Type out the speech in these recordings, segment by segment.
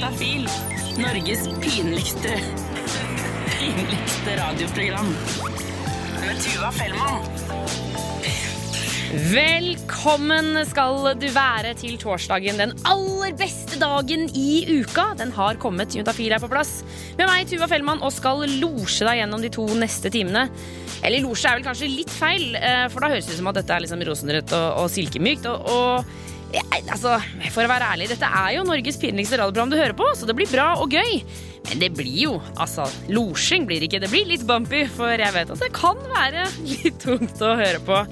Juntafil. Norges pinligste pinligste radioprogram. Med Tuva Fellmann. Velkommen skal du være til torsdagen, den aller beste dagen i uka. Den har kommet, Juntafil er på plass. Med meg, Tuva Fellmann, og skal losje deg gjennom de to neste timene. Eller losje er vel kanskje litt feil, eh, for da høres det ut som at dette er liksom rosenrødt og, og silkemykt. og, og altså, For å være ærlig, dette er jo Norges pinligste radioprogram du hører på, så det blir bra og gøy. Men det blir jo altså, Losjing blir ikke. Det blir litt bumpy, for jeg vet at det kan være litt tungt å høre på.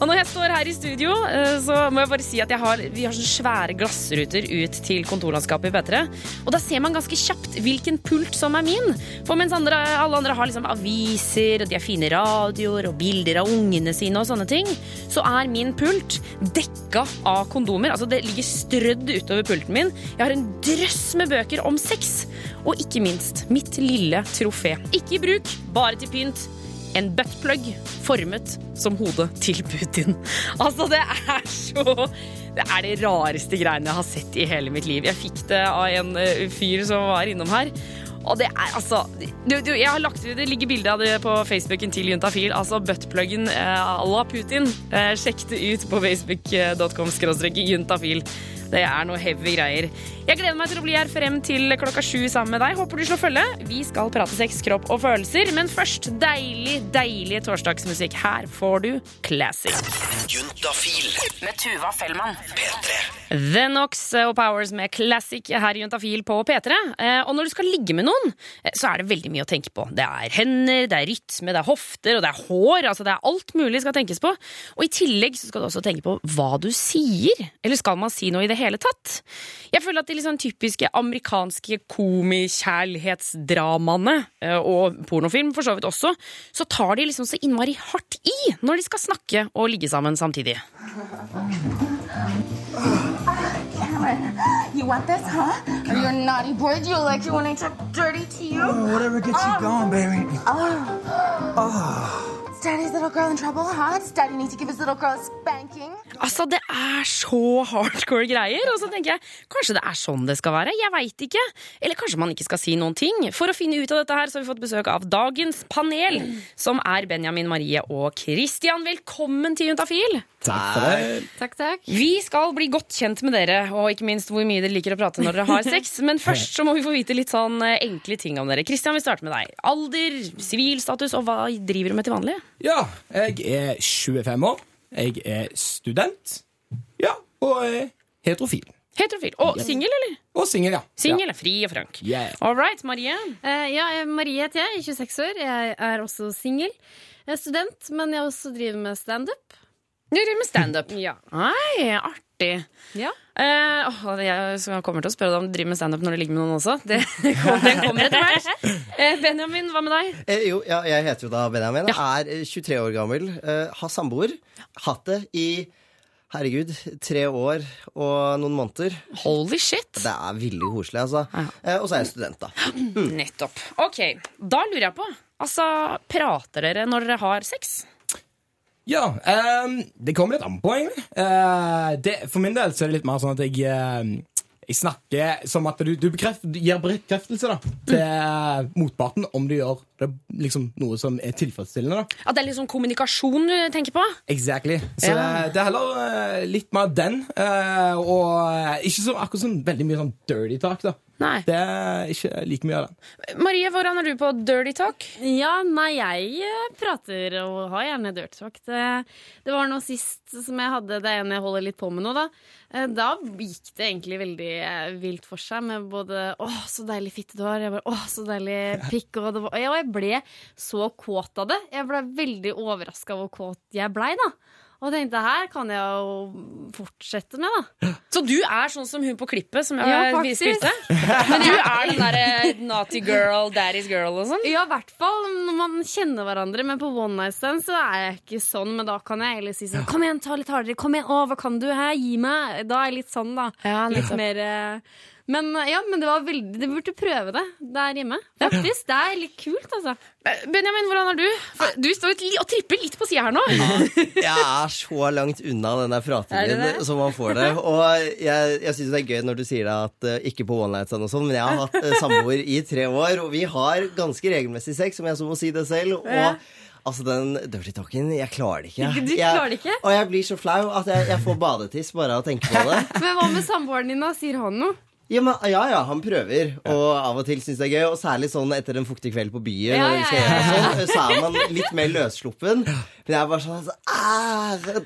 Og når jeg står her i studio, eh, så må jeg bare si at har, vi har sånne svære glassruter ut til kontorlandskapet i P3. Og da ser man ganske kjapt hvilken pult som er min. For mens andre, alle andre har liksom aviser, og de har fine radioer og bilder av ungene sine og sånne ting, så er min pult dekka av kondomer. Altså det ligger strødd utover pulten min. Jeg har en drøss med bøker om sex. Og ikke minst mitt lille trofé. Ikke i bruk, bare til pynt en buttplug formet som hodet til Putin. Altså, det er så Det er de rareste greiene jeg har sett i hele mitt liv. Jeg fikk det av en uh, fyr som var innom her. Og det er altså du, du, jeg har lagt Det ligger bilde av det på Facebooken til Juntafil. Altså buttpluggen à eh, la Putin. Eh, sjekk det ut på facebook.com juntafil. Det er noe heavy greier. Jeg gleder meg til å bli her frem til klokka sju sammen med deg. Håper du slår følge. Vi skal prate sex, kropp og følelser. Men først deilig, deilig torsdagsmusikk. Her får du Classic. Juntafil. Med Tuva Fellmann. P3. The Knox og Powers med Classic her i Juntafil på P3. Eh, Og når du skal ligge med noen, eh, så er det veldig mye å tenke på. Det er hender, det er rytme, det er hofter, og det er hår. Altså det er alt mulig skal tenkes på. Og i tillegg så skal du også tenke på hva du sier. Eller skal man si noe i det hele tatt? Jeg føler at de liksom typiske amerikanske komikjærlighetsdramaene, eh, og pornofilm for så vidt også, så tar de liksom så innmari hardt i når de skal snakke og ligge sammen samtidig. You want this, huh? Are you a naughty boy? Do you like it when I talk dirty to you? Whatever gets you going, baby. Oh. Daddy's Altså, det er så hardcore greier. Og så tenker jeg, kanskje det er sånn det skal være? Jeg veit ikke. Eller kanskje man ikke skal si noen ting. For å finne ut av dette her, så har vi fått besøk av dagens panel, som er Benjamin Marie og Christian. Velkommen til Juntafil. Takk for det. Takk, takk. Vi skal bli godt kjent med dere, og ikke minst hvor mye dere liker å prate når dere har sex. Men først så må vi få vite litt sånn eh, enkle ting om dere. Kristian, vi starter med deg. Alder, sivilstatus og hva driver du med til vanlig? Ja, jeg er 25 år. Jeg er student. Ja, og er heterofil. Heterofil. Og singel, eller? Og singel, ja. Singel er fri og frank. Yeah. All right, Marie. Uh, ja, Marie heter jeg, 26 år. Jeg er også singel. Jeg er student, men jeg også driver med standup. Du driver med standup. Ja. Nei, artig. ja. Eh, åh, jeg kommer til å spørre deg om du driver med standup når du ligger med noen også. Det, det kommer, den kommer etter hvert. Eh, Benjamin, hva med deg? Eh, jo, ja, jeg heter jo da Benjamin. Ja. Er eh, 23 år gammel. Eh, har samboer. Hatt det i herregud, tre år og noen måneder. Holy shit. Det er veldig koselig, altså. Ja. Eh, og så er jeg student, da. Nettopp. Ok, da lurer jeg på. Altså, Prater dere når dere har sex? Ja, Um, det kommer litt an på, egentlig. Uh, det, for min del så er det litt mer sånn at jeg uh, jeg snakker som at du, du, bekreft, gir bekreftelse da, til motparten om du gjør det, liksom, noe som er tilfredsstillende. da. At det er sånn kommunikasjon du tenker på? Exactly. Så Ja. det, er heller eh, litt mer den. eh, og eh, ikke så, akkurat sånn veldig mye sånn dirty talk. da. Nei. Det er ikke like mye av den. Marie, hvordan er du på dirty talk? Ja, nei, jeg prater og har gjerne dirty talk. Det, det var noe sist som jeg hadde, det ene jeg holder litt på med nå, da. Da gikk det egentlig veldig vilt for seg med både 'Å, så deilig fitte du har', jeg bare 'Å, så deilig pikk', og, det var, og jeg ble så kåt av det. Jeg ble veldig overraska over hvor kåt jeg blei, da. Og tenkte her kan jeg jo fortsette med, da. Så du er sånn som hun på klippet som jeg ja, spilte? Men du er den derre naughty girl, daddy's girl og sånn? Ja, i hvert fall når man kjenner hverandre, men på one night stand så er jeg ikke sånn. Men da kan jeg heller si sånn Kom igjen, ta litt hardere. Kom igjen, å, hva kan du? Hæ, gi meg. Da er jeg litt sånn, da. Ja, litt mer, eh, Men eh, ja, men det var veldig Du burde prøve det der hjemme. Faktisk. Det er litt kult, altså. Eh, Benjamin, hvordan er du? For du står og tripper litt på sida her nå. Jeg er så langt unna den der Er pratingen det? som man får det. Og jeg, jeg syns det er gøy når du sier det at eh, ikke på one night stand og sånn, men jeg har hatt samboer i tre år, og vi har ganske regelmessig sex, om jeg så må si det selv. Og altså, den dirty talken, jeg klarer det ikke. Du klarer det ikke? Og jeg blir så flau at jeg, jeg får badetiss bare av å tenke på det. Men hva med samboeren din, da? Sier han noe? Ja, men, ja, ja, han prøver, og av og til syns det er gøy. Og særlig sånn etter en fuktig kveld på byen, Ja, ja, skal ja, sånn, så er man litt mer løssluppen. Men jeg er bare sånn altså,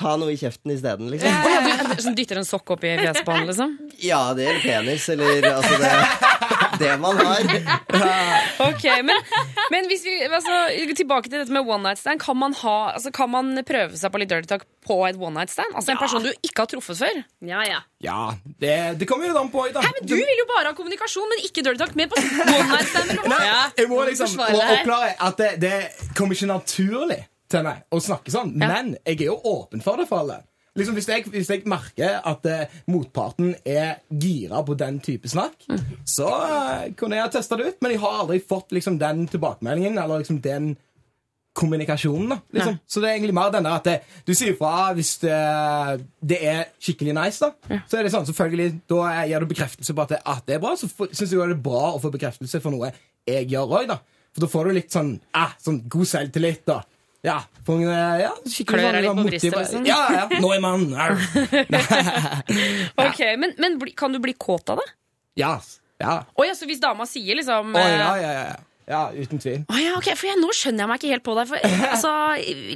Ta noe i kjeften isteden, liksom. Å ja, du du, dytter en sokk opp i fjeset på han, liksom? Ja, det gjelder penis, eller altså det, det man har. Ok, Men, men hvis vi, altså, tilbake til dette med one night stand. Kan man, ha, altså, kan man prøve seg på litt dirty talk på et one night stand? Altså En person du ikke har truffet før? Ja, ja. Ja, det, det kommer jo an på. Da. Nei, men Du vil jo bare ha kommunikasjon, men ikke dirty talk. Mer på one night stand. Nei, jeg må liksom oppklare at det, det kommer ikke naturlig til meg å snakke sånn. Ja. Men jeg er jo åpen for det for alle. Liksom, hvis, jeg, hvis jeg merker at eh, motparten er gira på den type snakk, så eh, kunne jeg ha testa det ut. Men jeg har aldri fått liksom, den tilbakemeldingen eller liksom, den kommunikasjonen. da liksom. Så det er egentlig mer den der at det, du sier fra hvis det, det er skikkelig nice. da Så er det sånn, selvfølgelig Da gir du bekreftelse på at det, at det er bra. Så syns jeg det er bra å få bekreftelse for noe jeg gjør òg. For da får du litt sånn, ah, sånn god selvtillit. da ja, for, eh, ja, skikkelig Klør deg litt sånn på brystet, liksom? Ja, ja, nå man Arr. Ok, Men, men bli, kan du bli kåt av det? Ja. Ja. Å ja, så hvis dama sier liksom Å, eh, ja, ja, ja, ja. ja, uten tvil. Å ja, ok, for jeg, Nå skjønner jeg meg ikke helt på deg. For, eh, altså,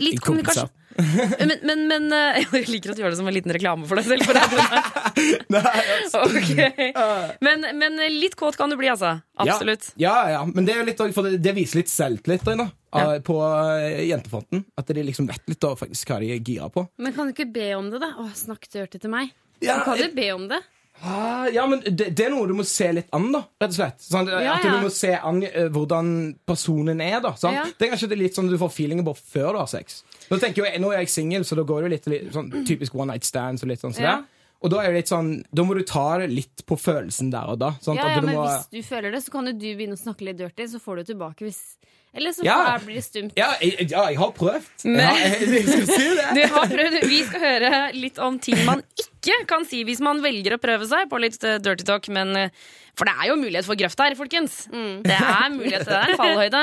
litt I kommunikasjon men, men, men eh, Jeg liker at du gjør det som en liten reklame for deg selv. For radioen. Nei, altså. Ok. men, men litt kåt kan du bli, altså. Absolutt. Ja, ja, ja. Men det, er litt, for det, det viser litt selvtillit da, Ja. på eh, jentefronten. At de liksom vet litt da, faktisk hva de er gira på. Men kan du ikke be om det, da? Å, snakk dirty til meg. Ja, kan du be om det. Ah, ja, men det, det er noe du må se litt an, da. Rett og slett. Sånn, Ja, at ja. du må se an uh, hvordan personen er. da sånn. Ja. Det er kanskje litt sånn du får feelingen på før du har sex. Nå tenker jeg, nå er jeg singel, så da går det litt, litt sånn typisk one night stands. Og litt sånn Ja. Og da er det litt sånn Da må du ta det litt på følelsen der og da. Sånn, Ja, At ja, men må, hvis du føler det, så kan jo du begynne å snakke litt dirty, så får du tilbake hvis Eller så Ja. får- blir det stumt. ja, jeg, ja, jeg har prøvd. Men- jeg, jeg skal si det. Du har prøvd, vi skal høre litt om ting man ikke kan si hvis man velger å prøve seg på litt eh, dirty talk. Men, eh, for det er jo mulighet for grøft her, folkens. Det er mulighet til det. er fallhøyde.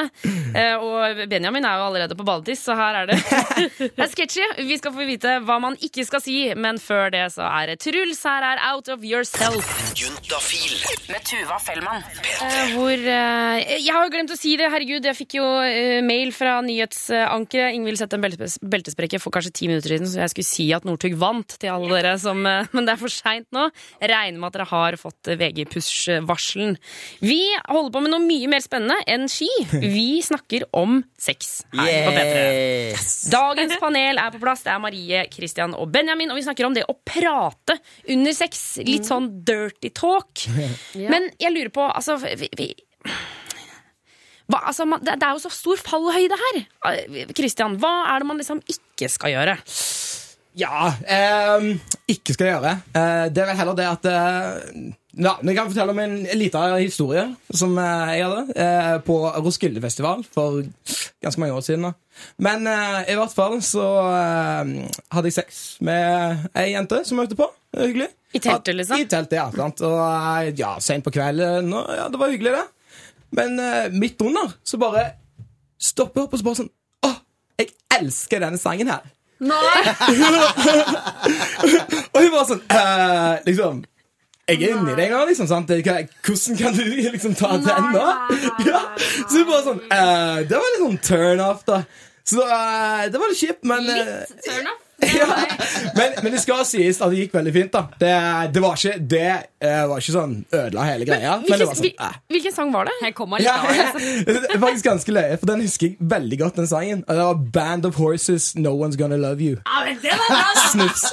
Eh, Og Benjamin er jo allerede på balletiss, så her er det Det er sketchy. Vi skal få vite hva man ikke skal si, men før det så er det Truls. Her er Out of Yourself. Juntafil. Med Tuva Fellmann. Eh, Hvor Jeg har jo glemt å si det, herregud. Jeg fikk jo eh, mail fra nyhetsankeret. Ingvild sette en beltesprekke for kanskje ti minutter siden, så jeg skulle si at Northug vant til alle dere som eh, Men det er for seint nå. Jeg regner med at dere har fått eh, VG Push-varselen. Vi holder på med noe mye mer spennende enn ski. Vi snakker om sex her på P3. Yes. Dagens panel er på plass. Det er Marie, Christian og Benjamin. Og vi snakker om det å prate under sex. Litt sånn dirty talk. Men jeg lurer på altså, vi, vi, hva, altså man, det, det er jo så stor fallhøyde her. Kristian, hva er det man liksom ikke skal gjøre? Ja, eh, ikke skal gjøre. Eh, det er vel heller det at eh, ja, Jeg kan fortelle om en liten historie som eh, jeg hadde eh, på Roskildefestival for ganske mange år siden. da. Men eh, i hvert fall så eh, hadde jeg sex med ei jente som møtte på. Hyggelig. I teltet, liksom? I teltet, ja. sant? Og eh, ja, Seint på kvelden. Og, ja, det var hyggelig, det. Men uh, midt under så bare stopper jeg opp og så bare sånn Å, jeg elsker denne sangen her. Og hun bare sånn uh, Liksom jeg er inni deg nå, liksom. sant? Hvordan kan du liksom ta den nå? Ja, så hun bare sånn uh, Det var litt sånn turn off, da. Så uh, det var litt kjipt, men Litt turn off. Ja. men, men det skal sies at det gikk veldig fint. da Det, det, var, ikke, det uh, var ikke sånn ødela hele greia. Men, det Hvilken, var sånn, eh. hvilken sang var det? Jeg kommer litt Ja, av det. det er faktisk ganske løye, for den husker jeg veldig godt. den sangen Og Det var Band of Horses, No One's Gonna Love You. Ja, men det var bra! Snips.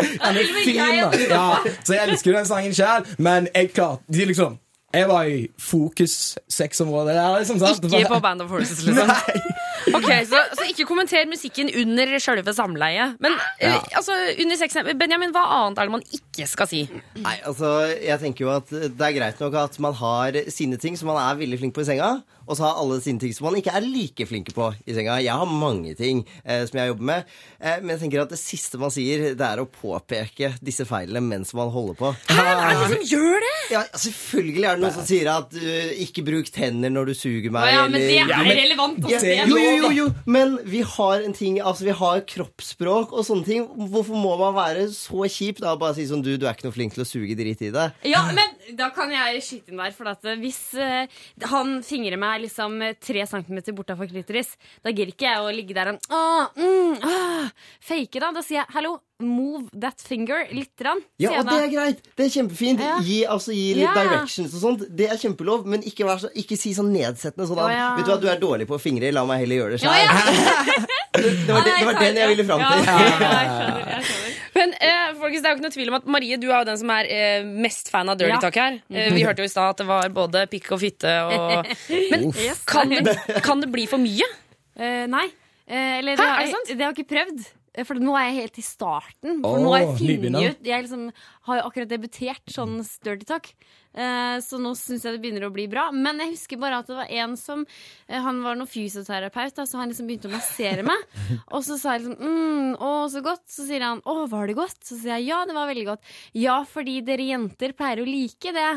Den er fin, da. Ja, så jeg elsker den sangen sjøl, men jeg klarte de liksom Jeg var i fokus-sexområdet der, liksom. Ikke på Band of Horses, liksom. Nei. Ok, så, så ikke kommenter musikken under sjølve samleiet. Men eh, altså, under sex, Benjamin, hva annet er det man ikke skal si? Nei, altså, jeg tenker jo at det er greit nok at man har sine ting som man er veldig flink på i senga, og så har alle sine ting som man ikke er like flinke på i senga. Jeg har mange ting eh, som jeg jobber med, eh, men jeg tenker at det siste man sier, det er å påpeke disse feilene mens man holder på. Er det som gjør det? Ja, selvfølgelig er det noen som sier at uh, ikke bruk tenner når du suger meg, Ja, ja, men det eller er relevant å ja, se. jo, jo, jo, jo, men vi har en ting Altså, vi har kroppsspråk og sånne ting. Hvorfor må man være så kjip da og bare si sånn Du, du er ikke noe flink til å suge dritt i det. Ja, men da kan jeg skyte inn der. For at hvis uh, han fingrer meg liksom eh, tre centimeter bortafor klitoris, da gir ikke jeg å ligge der og ah, mm, ah, fake da. Da sier jeg hallo, move that finger litt. Rann, Ja, og det er greit. Det er kjempefint. Ja. Gi, altså, gi litt Ja, directions og sånt. Det er kjempelov, men ikke, så, ikke si sånn nedsettende sånn at ja. Vet du hva, du er dårlig på å fingre, la meg heller gjøre det sjøl. ja. Det var, det, det var den jeg ville fram til. Ja, ja, jeg skjønner, jeg skjønner. Men eh, folkens, det er jo ikke noe tvil om at Marie, du er jo den som er eh, mest fan av Dirty Ja. Talk her. Eh, vi hørte jo i stad at det var både pikk og fitte og Men Yes. kan det, kan det bli for mye? Eh, nei. Eh, eller Hæ, det, har, er det sant? det har jeg ikke prøvd. Eh, For nå er jeg helt i starten. For oh, nå har jeg funnet ut Jeg liksom har jo akkurat debutert sånn dirty talk. Eh, så nå syns jeg det begynner å bli bra. Men jeg husker bare at det var en som eh, Han var noen fysioterapeut, da, så han liksom begynte å massere meg. Og så sa jeg liksom mm, 'Å, så godt'. Så sier han 'Å, var det godt?' Så sier jeg 'Ja, det var veldig godt'. Ja, fordi dere jenter pleier å like det.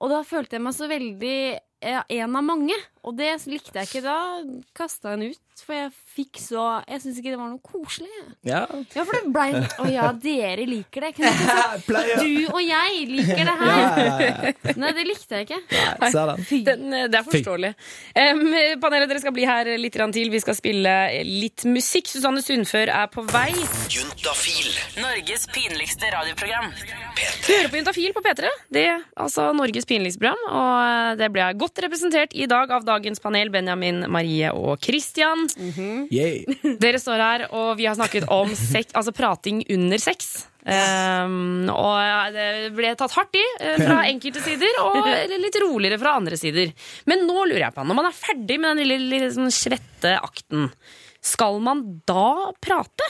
Og da følte jeg meg så veldig en av mange. Og det likte jeg ikke. Da kasta jeg den ut. For jeg fikk så Jeg syns ikke det var noe koselig. Ja. Ja, for det blei Å ja, dere liker det. Ikke du og jeg liker det her. ja, ja. Nei, det likte jeg ikke. Nei, den. Den, eh, det er forståelig. Um, panelet, dere skal bli her litt grann til. Vi skal spille litt musikk. Susanne Sundfør er på vei. Juntafil. Norges pinligste radioprogram. Du hører på Juntafil på P3. Det er altså Norges pinligste program. Og eh, det ble godt representert i dag av dagens panel, Benjamin, Marie og Christian. Yay. Dere står her, og vi har snakket om sex, altså prating under sex. Um, og det ble tatt hardt i eh, fra enkelte sider, og litt roligere fra andre sider. Men nå lurer jeg på, når man er ferdig med den lille, lille sånn svette akten, skal man da prate?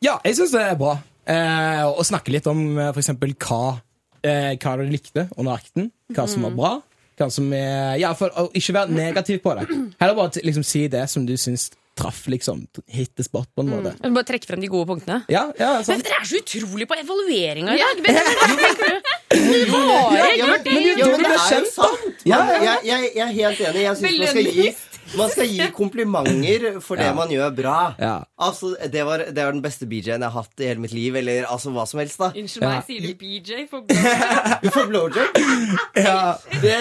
Ja, jeg syns det er bra eh, å snakke litt om f.eks. for eksempel hva, eh, hva dere likte under akten. Hva som var bra. Er, ja, for å ikke være negativ på det. Heller bare liksom, si det som du syns traff. liksom, Hit spot, på en måte. Mm. Bare trekke frem de gode punktene. Ja, ja, Men dere er så utrolig på evalueringa i dag! Men, det er jo sant! Ja, jeg, jeg, jeg er helt enig. Jeg syns man skal gi man skal gi komplimenter for det Ja. man gjør bra. Ja. Altså, det var, det var den beste BJ-en jeg har hatt i hele mitt liv. Eller altså hva som helst, da. Unnskyld meg, Ja. sier du BJ? For blowjob? for blowjob. Ja. Det,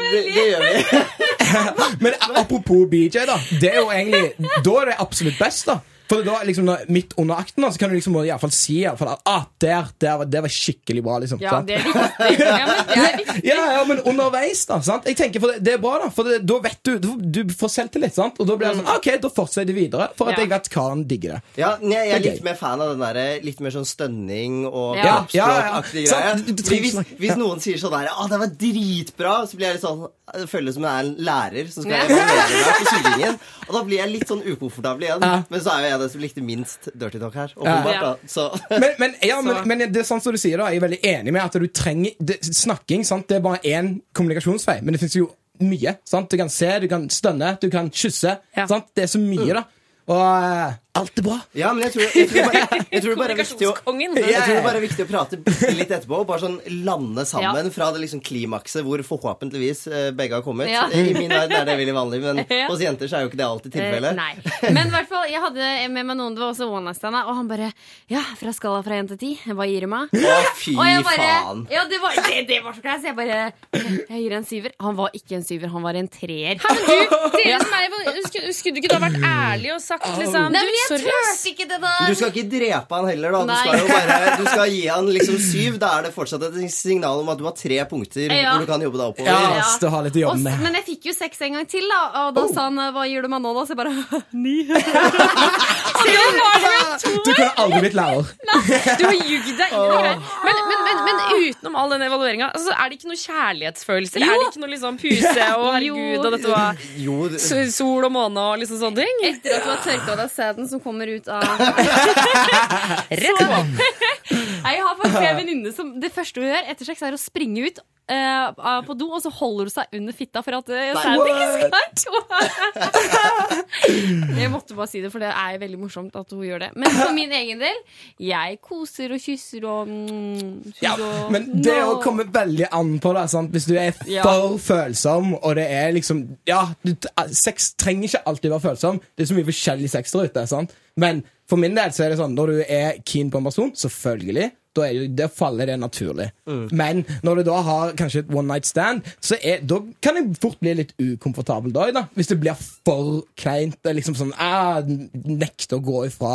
det, det gjør vi. Men apropos BJ, da. Det er jo egentlig, Da er det absolutt best, da. For da, liksom, Midt under akten da, så kan du liksom i hvert fall si i hvert fall, at ah, der, der, var- det var skikkelig bra. liksom. Ja, sant? det er viktig. Ja, men det er viktig. Ja, ja, men underveis, da. sant? Jeg tenker, for det, det er bra, da. For det, da vet du Du, du får selvtillit, sant? Og da blir det sånn OK, da fortsetter jeg videre, for at Ja. jeg vet hva han digger det. Ja, jeg, jeg er litt mer fan av den der, litt mer sånn stønning og Ja. kroppsspråkaktig Ja, ja, ja. greie. Hvis, hvis noen sier sånn der Å, det var dritbra, så blir jeg litt sånn Det føles som jeg er en lærer som skal evaluere meg på sugingen. Og da blir jeg litt sånn ukomfortabel igjen. Ja. Men så er jo jeg den som likte minst dirty talk her. Åpenbart, Ja. da. Så Men, men, ja, men, Så- men det er sånn som du sier da Jeg er veldig enig med at du trenger det, Snakking, sant? det er bare én kommunikasjonsvei Men det finnes jo mye sant? Du kan se, du kan stønne, du kan kysse Ja. sant? Det er så mye da Og eh, alt er bra Ja, men jeg tror, jeg tror, bare, jeg tror det bare er viktig å jeg tror det bare er viktig å prate litt etterpå og bare sånn lande sammen Ja. fra det liksom klimakset hvor forhåpentligvis eh, begge har kommet. Ja. I min verden er det veldig vanlig, men Ja. hos jenter så er jo ikke det alltid tilfellet. Eh. Men i hvert fall, jeg hadde med meg noen, det var også one night stand, og han bare Ja, fra skala fra 1 til 10, hva gir du meg? Å, fy Og jeg bare faen. Ja, det var, det, det var så kleint. Så jeg bare Jeg gir en syver. Han var ikke en syver, han var en treer. Men du, dere som er, skulle, skulle du ikke da vært ærlig og sagt liksom Nei, du, men jeg sorry, ass. turte ikke det da! Du skal ikke drepe han heller, da. Du skal jo bare Du skal gi han liksom syv. Da er det fortsatt et signal om at du har tre punkter Ja. hvor du kan jobbe deg oppover. Ja, ass, du har litt å Og, jobbe med men jeg fikk jo seks en gang til, da, og da sa han 'hva gir du meg nå', da? Så jeg bare ni. og da var det to. Du kunne aldri blitt lærer Du har jugd deg inn i det. Men, men, men, men utenom all den evalueringa, altså, er det ikke noe kjærlighetsfølelse? Er det ikke noe liksom puse og herregud, og dette var Jo, sol og måne og liksom sånne ting? Etter at du har tørka av deg sæden som kommer ut av Rett på. Nei, Jeg venninne som det første hun gjør etter sex, er å springe ut uh, på do, og så holder hun seg under fitta for at uh, sæden ikke skal Jeg måtte bare si det, for det er veldig morsomt at hun gjør det. Men for min egen del, jeg koser og kysser og mm, Ja, og- men det no. å komme veldig an på det. Sant? Hvis du er for Ja. følsom, og det er liksom Ja, du, sex trenger ikke alltid være følsom. Det er så mye forskjellig sex der ute. Sant? Men for min del så er det sånn når du er keen på en person, selvfølgelig, da er jo, det faller det naturlig. Men når du da har kanskje et one night stand, så er, da kan det fort bli litt ukomfortabel da, da. Hvis det blir for kleint. Liksom sånn ah, Nekte å gå ifra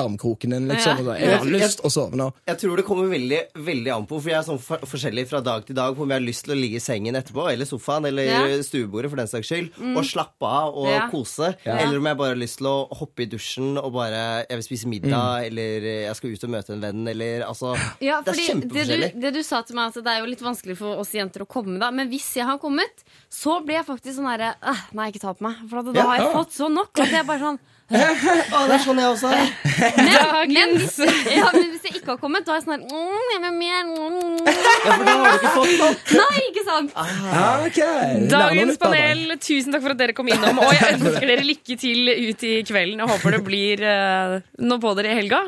armkroken din, liksom. Ja. Jeg har lyst å sove nå. Jeg tror det kommer veldig, veldig an på, for jeg er sånn for forskjellig fra dag til dag på om jeg har lyst til å ligge i sengen etterpå, eller sofaen, eller Ja. stuebordet for den saks skyld, og slappe av og Ja. kose. Ja. Eller om jeg bare har lyst til å hoppe i dusjen og bare Jeg vil spise middag, eller jeg skal ut og møte en venn, eller altså Ja, Det er fordi det du, kjempeforskjellig. det du sa til meg, at det er jo litt vanskelig for oss jenter å komme, da. Men hvis jeg har kommet, så blir jeg faktisk sånn herre «Åh, Nei, ikke ta på meg. For da, da Ja, har jeg ja. fått så nok at jeg bare sånn Å, det er sånn jeg også er. Men, men, hvis, ja, men hvis jeg ikke har kommet, da er jeg sånn her mm, jeg vil mer, mm. Ja, for da har du ikke fått nok. Nei, ikke sant? Ah, okay. Dagens panel, tusen takk for at dere kom innom. Og jeg ønsker dere lykke til ut i kvelden. Jeg håper det blir uh, noe på dere i helga.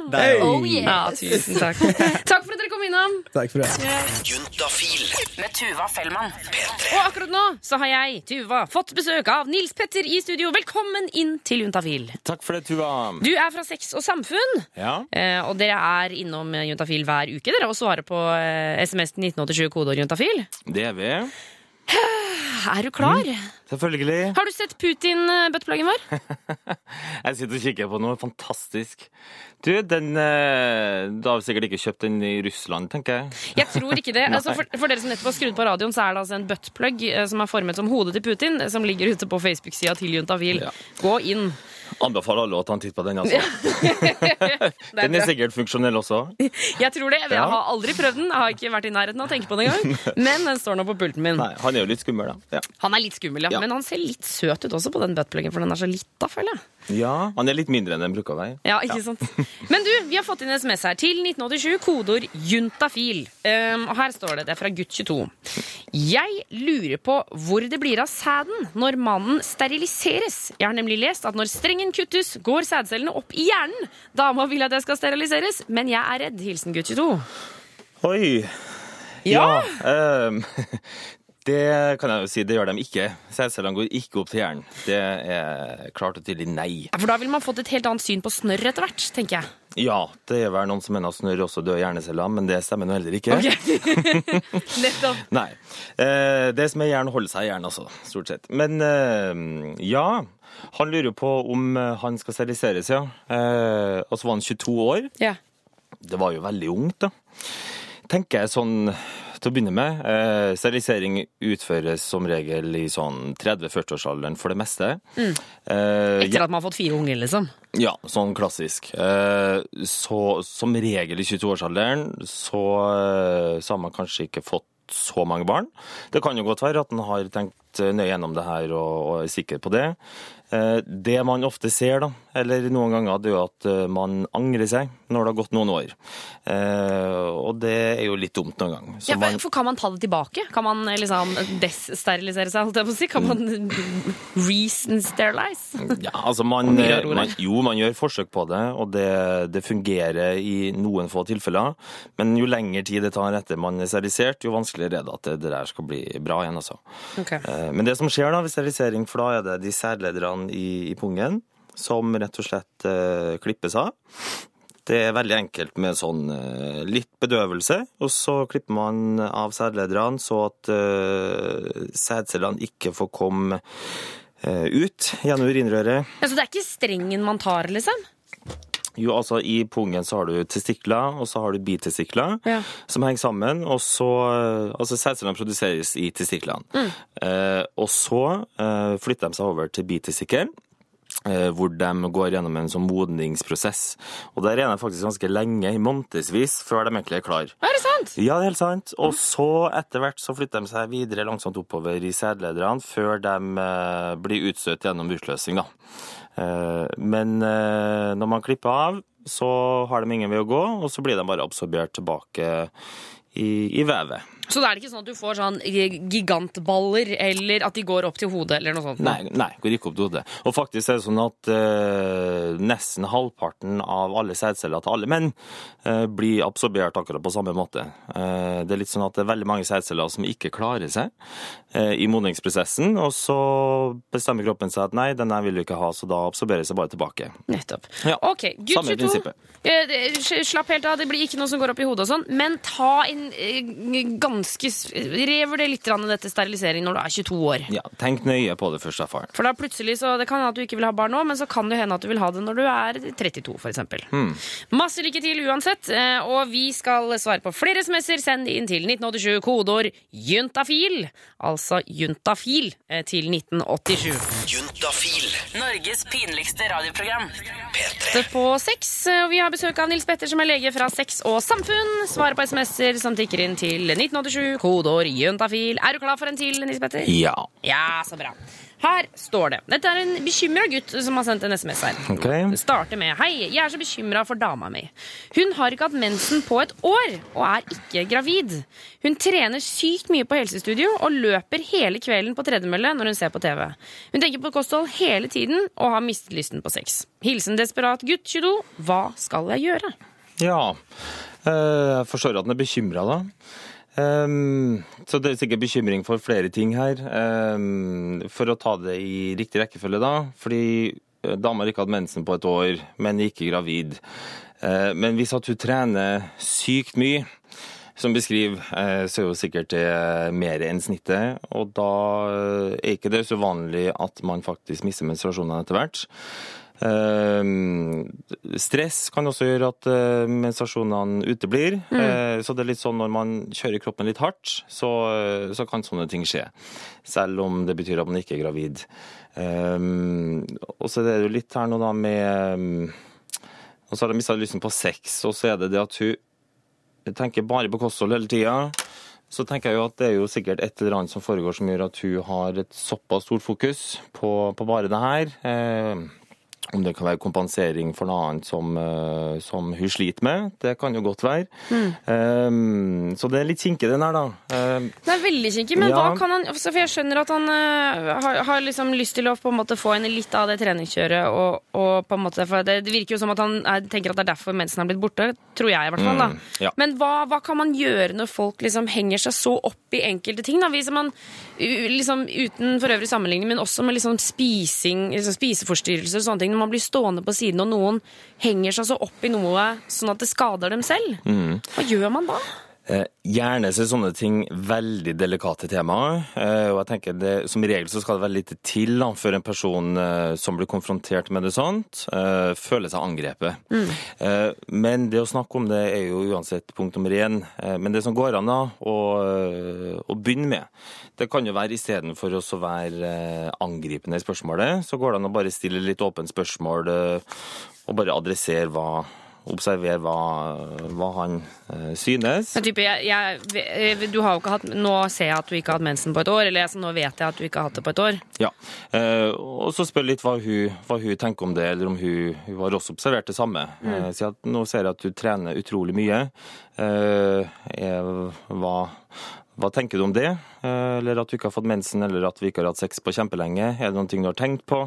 Oh, yes. Ja, tusen takk. Takk for innom. Takk for det. Juntafil med Tuva Fellmann. Og akkurat nå så har jeg, Tuva, fått besøk av Nils Petter i studio. Velkommen inn til Juntafil. Takk for det, Tuva. Du er fra Sex og Samfunn, Ja. eh, og dere er innom Juntafil hver uke dere, og svarer på eh, SMS til 1987 kodeord Juntafil. Det er vi. Er du klar? Selvfølgelig. Har du sett Putin-buttpluggen vår? Jeg sitter og kikker på noe fantastisk. Du, den eh, Du har sikkert ikke kjøpt den i Russland, tenker jeg. Jeg tror ikke det. Altså, for, for dere som nettopp har skrudd på radioen, så er det altså en buttplug eh, som er formet som hodet til Putin, eh, som ligger ute på Facebook-sida til Juntafil. Ja. Gå inn. Anbefaler alle å ta en titt på den. altså. Den er sikkert funksjonell også. Jeg tror det. Jeg Ja. har aldri prøvd den. Jeg har ikke vært i nærheten av å tenke på den engang. Men den står nå på pulten min. Nei, Han er jo litt skummel, da. Ja. Han er litt skummel, ja. Men han ser litt søt ut også på den buttpluggen, for den er så lita, føler jeg. Ja, Han er litt mindre enn den bruker å være. Ja, ikke sant? Men du, vi har fått inn SMS her til 1987, kodeord juntafil. Um, og her står det, det er fra gutt 22. Jeg lurer på hvor det blir av sæden når mannen steriliseres. Jeg har nemlig lest at når strengen kuttes, går sædcellene opp i hjernen. Dama vil at jeg skal steriliseres, men jeg er redd. Hilsen gutt 22. Oi. Ja. ehm, det kan jeg jo si, det gjør de ikke. Sædcellene går ikke opp til hjernen. Det er klart og tydelig nei. Ja, For da ville man fått et helt annet syn på snørr etter hvert, tenker jeg. Ja, det er vel noen som mener at snørr også dør hjerneceller, men det stemmer nå heller ikke. Nettopp. Nei. Eh, det som er hjernen, holder seg i hjernen, altså. Stort sett. Men eh, ja. Han lurer på om eh, han skal steriliseres, ja. Og så var han 22 år. Ja. Det var jo veldig ungt, da. Tenker jeg sånn til å begynne med. Eh, sterilisering utføres som regel i sånn 30-40-årsalderen for det meste. Eh, Etter at man har fått fire unger, liksom. ja, sånn klassisk. Eh, så som regel i 22-årsalderen så, eh, så har man kanskje ikke fått så mange barn. Det kan jo godt være at man har tenkt nøye gjennom det her og, og er sikker på det. Eh, det man ofte ser, da, eller noen ganger, det er jo at eh, man angrer seg når det har gått noen år. Eh, og det er jo litt dumt noen ganger. Ja, for, for Kan man ta det tilbake? Kan man liksom dessterilisere seg? holdt jeg på å si? Kan man re-sterilize? Ja, altså man, man, jo, man gjør forsøk på det, og det, det fungerer i noen få tilfeller. Men jo lengre tid det tar etter man er sterilisert, jo vanskeligere er det at det, det der skal bli bra igjen. Altså. Ok. Eh, Men det som skjer da ved sterilisering, for da er det de i, i pungen som rett og slett eh, klippes av. Det er veldig enkelt med sånn eh, litt bedøvelse, og så klipper man av sædlederne så at eh, sædcellene ikke får komme eh, ut gjennom urinrøret. Ja, så det er ikke strengen man tar, liksom? Jo, altså I pungen så har du testikler, og så har du bitestikler Ja. som henger sammen. og så, eh, altså Sædcellene produseres i testiklene. Eh, og så eh, flytter de seg over til bitestikkelen. eh, Hvor de går gjennom en sånn modningsprosess. Og Der er de faktisk ganske lenge, i månedsvis, før de egentlig er klar. Er det sant? Ja, det er helt sant. Og så etter hvert så flytter de seg videre langsomt oppover i sædlederne før de eh, blir utstøtt gjennom utløsning. da. Eh, men eh, når man klipper av, så har de ingen vei å gå, og så blir de bare absorbert tilbake i, i vevet. Så da er det ikke sånn at du får sånn gigantballer, eller at de går opp til hodet, eller noe sånt? Nei, nei, går ikke opp til hodet. Og faktisk er det sånn at eh, nesten halvparten av alle sædceller til alle menn eh, blir absorbert akkurat på samme måte. Eh, det er litt sånn at det er veldig mange sædceller som ikke klarer seg eh, i modningsprosessen, og så bestemmer kroppen seg at nei, den der vil du ikke ha, så da absorberer seg bare tilbake. Nettopp. Ja, Ok, gutt samme 22. prinsippet. Eh, Slapp helt av, det blir ikke noe som går opp i hodet og sånn, men ta en eh, ganske s- Revurder litt grann dette sterilisering når du er 22 år. Ja, tenk nøye på det først, Stefan. For da plutselig så, Det kan hende at du ikke vil ha barn nå, men så kan det hende at du vil ha det når du er 32 f.eks. Hmm. Masse lykke til uansett. eh, Og vi skal svare på flere SMS-er. Send inn til 1987 kodeord juntafil. Altså juntafil eh, til 1987. Juntafil. Norges pinligste radioprogram. P3. Åtte på seks. og Vi har besøk av Nils Petter, som er lege fra Sex og Samfunn. Svarer på SMS-er som tikker inn til 1987, kodeord juntafil. Er du klar for en til, Nils Petter? Ja. Ja, så bra. Her står det. Dette er en bekymra gutt som har sendt en SMS her. Okay. Det starter med Hei, jeg er så bekymra for dama mi. Hun har ikke hatt mensen på et år og er ikke gravid. Hun trener sykt mye på helsestudio og løper hele kvelden på tredemølle når hun ser på TV. Hun tenker på kosthold hele tiden og har mistet lysten på sex. Hilsen desperat gutt 22. Hva skal jeg gjøre? Ja. Eh, Jeg forstår at han er bekymra, da. Ehm, så det er sikkert bekymring for flere ting her. Um, for å ta det i riktig rekkefølge, da. Fordi eh, dama ikke hatt mensen på et år, men ikke gravid. Uh, men hvis at hun trener sykt mye, som beskriver, uh, så er jo sikkert det mer enn snittet. Og da er ikke det så vanlig at man faktisk mister menstruasjonene etter hvert. Eh, stress kan også gjøre at eh, menstruasjonene uteblir. Mm. så det er litt sånn når man kjører kroppen litt hardt, så, eh, så kan sånne ting skje. Selv om det betyr at man ikke er gravid. Eh, og så er det jo litt her nå da med Og så har jeg mista lysten på sex, og så er det det at hun tenker bare på kosthold hele tida. Så tenker jeg jo at det er jo sikkert et eller annet som foregår som gjør at hun har et såpass stort fokus på, på bare det her. Eh, om det kan være kompensering for noe annet som, eh, som hun sliter med. Det kan jo godt være. Eh, så det er litt kinkig den her, da. Um, Det er veldig kinkig, men Ja. hva kan han altså, For jeg skjønner at han uh, har, har liksom lyst til å på en måte få henne litt av det treningskjøret. Og, og på en måte, for det, det virker jo som at han er, tenker at det er derfor mensen har blitt borte. Tror jeg, i hvert fall. da. Mm, ja. Men hva, hva kan man gjøre når folk liksom henger seg så opp i enkelte ting? da? Hvis man, liksom Uten for øvrig sammenligning, men også med liksom spising, liksom spiseforstyrrelser og sånne ting. Når man blir stående på siden og noen henger seg så opp i noe sånn at det skader dem selv. Mm. Hva gjør man da? Eh, Gjerne så er sånne ting veldig delikate temaer. eh, Og jeg tenker det, Som regel så skal det være lite til da, før en person eh, som blir konfrontert med det sånt, føler seg angrepet. Mm. Men det å snakke om det er jo uansett punkt nummer én. Men det som går an da, å, å begynne med, det kan jo være istedenfor å være angripende i spørsmålet, så går det an å bare stille litt åpent spørsmål og bare adressere hva Observer hva, hva han eh, synes. Type, jeg, jeg, du har jo ikke hatt, nå ser jeg at du ikke har hatt mensen på et år, eller altså, nå vet jeg at du ikke har hatt det på et år. Ja, eh, og så spør litt hva hun, hva hun tenker om det, eller om hun, hun har også observert det samme. Eh, si at nå ser jeg at du trener utrolig mye. Eh, jeg hva, hva tenker du om det? Eh, eller at du ikke har fått mensen, eller at vi ikke har hatt sex på kjempelenge? Er det noen ting du har tenkt på?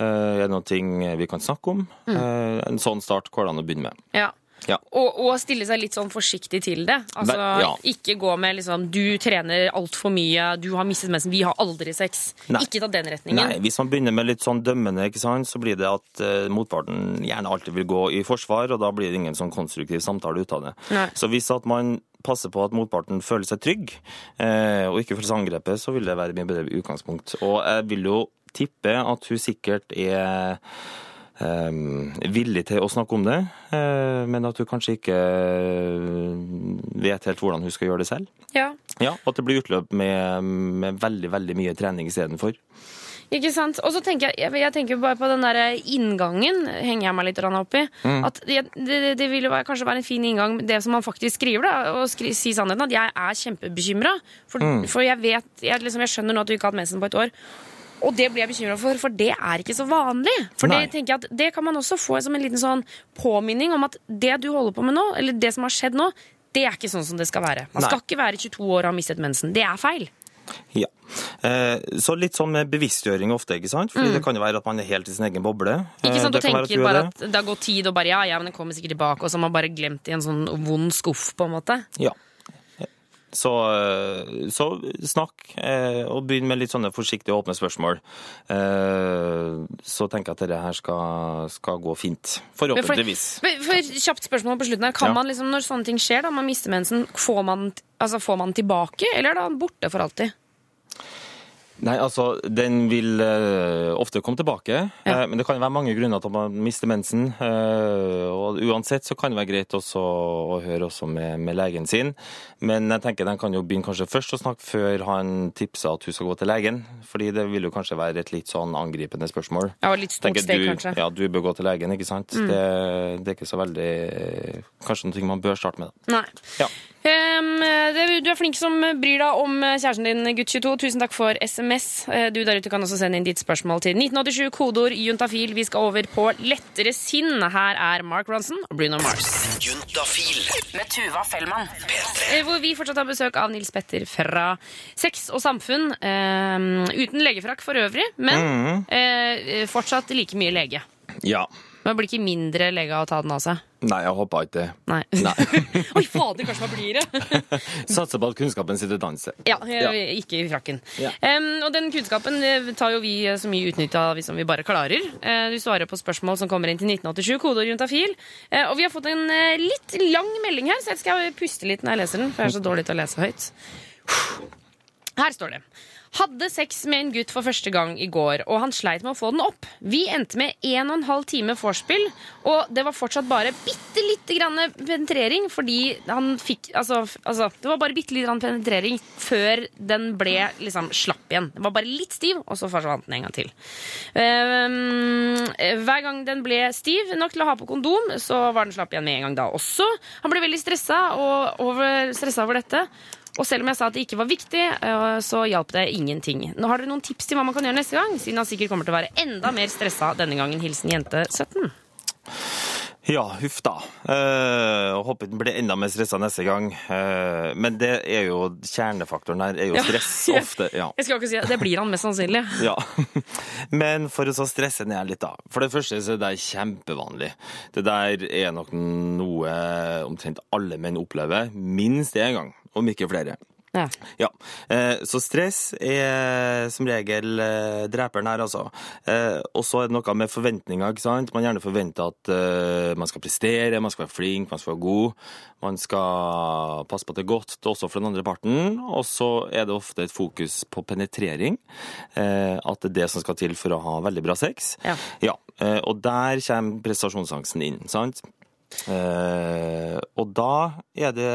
Eh, er det noen ting vi kan snakke om? Mm. en sånn start går det an å begynne med. Ja. Ja. Og, og stille seg litt sånn forsiktig til det. Altså, Vel, ja. Ikke gå med liksom Du trener altfor mye, du har mistet mensen, vi har aldri sex. Nei. Ikke ta den retningen. Nei, hvis man begynner med litt sånn dømmende, ikke sant, så blir det at eh, motparten gjerne alltid vil gå i forsvar, og da blir det ingen sånn konstruktiv samtale ut av det. Nei. Så hvis at man passer på at motparten føler seg trygg, eh, og ikke føler seg angrepet, så vil det være mye bedre utgangspunkt. Og jeg vil jo tippe at hun sikkert er villig til å snakke om det, eh, men at hun kanskje ikke eh, vet helt hvordan hun skal gjøre det selv. Ja. Ja, At det blir utløp med, med veldig veldig mye trening istedenfor. Ikke sant? Og så tenker jeg, jeg tenker bare på den der inngangen, henger jeg meg litt opp i. Mm. At det, det, det vil jo kanskje være en fin inngang, det som man faktisk skriver, da, og skri, si sannheten, at jeg er kjempebekymra. For, Mm. for jeg vet, jeg, liksom, jeg skjønner nå at du ikke har hatt mensen på et år. Og det blir jeg bekymra for, for det er ikke så vanlig. For Nei. det tenker jeg at det kan man også få som en liten sånn påminning om at det du holder på med nå, eller det som har skjedd nå, det er ikke sånn som det skal være. Man skal ikke være 22 år og ha mistet mensen. Det er feil. Ja. Eh, så litt sånn med bevisstgjøring ofte, ikke sant? Fordi det kan jo være at man er helt i sin egen boble. Mm. Ikke Eh, sant, det Du tenker er bare det. at det har gått tid, og bare ja, ja, men den kommer sikkert tilbake, og så har man bare glemt det i en sånn vond skuff, på en måte. Ja. Så, eh, så snakk, eh, og begynn med litt sånne forsiktige åpne spørsmål. Eh, Så tenker jeg at dette her skal, skal gå fint. Forhåpentligvis. For, for Kjapt spørsmål på slutten her. Kan Ja. man liksom, Når sånne ting skjer, da man mister mensen, får man, altså, får man tilbake, eller er den borte for alltid? Nei, altså, den vil uh, ofte komme tilbake. Ja. uh, men det kan være mange grunner til at man mister mensen. Uh, og uansett så kan det være greit også å høre også med, med legen sin. Men jeg tenker den kan jo begynne kanskje først å snakke før han tipser at hun skal gå til legen. Fordi det vil jo kanskje være et litt sånn angripende spørsmål. Ja, og litt stort Tenker steg, du, kanskje. Ja, du bør gå til legen, ikke sant? Det, det er ikke så veldig Kanskje noe man bør starte med. Nei. Ja. Ehm, det, du er flink som bryr deg om kjæresten din, gutt 22. Tusen takk for SMS. Eh, Du der ute kan også sende inn ditt spørsmål til 1987, kodeord juntafil. Vi skal over på lettere sinn. Her er Mark Ronson og Bruno Mars. Juntafil. Med Tuva Fellmann. Eh, Hvor vi fortsatt har besøk av Nils Petter fra Sex og samfunn. ehm, uten legefrakk for øvrig, men eh, fortsatt like mye lege. ja. Man blir ikke mindre lege av å ta den av seg. Nei, jeg håper ikke det. Nei. Nei. Oi, fader, kanskje man blir det. Satser på at kunnskapen sitter sted. Ja, eh, ikke i frakken. Ja. Um, og den kunnskapen eh, tar jo vi eh, så mye utnytte av som vi bare klarer. Uh, du svarer på spørsmål som kommer inn til 1987, kodeord juntafil. Uh, og vi har fått en uh, litt lang melding her, så jeg skal puste litt når jeg leser den, for jeg er så dårlig til å lese høyt. Her står det. Hadde sex med en gutt for første gang i går, og han sleit med å få den opp. Vi endte med en og en halv time vorspiel, og det var fortsatt bare bitte lite grann penetrering, fordi han fikk Altså, altså det var bare bitte lite grann penetrering før den ble liksom slapp igjen. Den var bare litt stiv, og så forsvant den en gang til. Ehm, hver gang den ble stiv nok til å ha på kondom, så var den slapp igjen med en gang da også. Han ble veldig stressa over, over dette. Og selv om jeg sa at det ikke var viktig, eh, så hjalp det ingenting. Nå Har dere noen tips til hva man kan gjøre neste gang? Siden han sikkert kommer til å være enda mer stressa denne gangen. Hilsen jente 17. Ja, huff da. Eh, og håper den blir enda mer stressa neste gang. Eh, men det er jo kjernefaktoren her, er jo Ja. stress ofte. Ja. Jeg skal ikke si det. Blir han mest sannsynlig. Ja. Men for å så stresse ned litt, da. For det første så er det kjempevanlig. Det der er nok noe omtrent alle menn opplever minst én gang, om ikke flere. Ja. Ja, eh, Så stress er som regel eh, dreperen her, altså. Eh, Og så er det noe med forventninger. ikke sant? Man gjerne forventer at man skal prestere, man skal være flink, man skal være god. Man skal passe på at det er godt også for den andre parten. Og så er det ofte et fokus på penetrering. At det er det som skal til for å ha veldig bra sex. Ja. ja. Og der kommer prestasjonsangsten inn. sant? Og da er det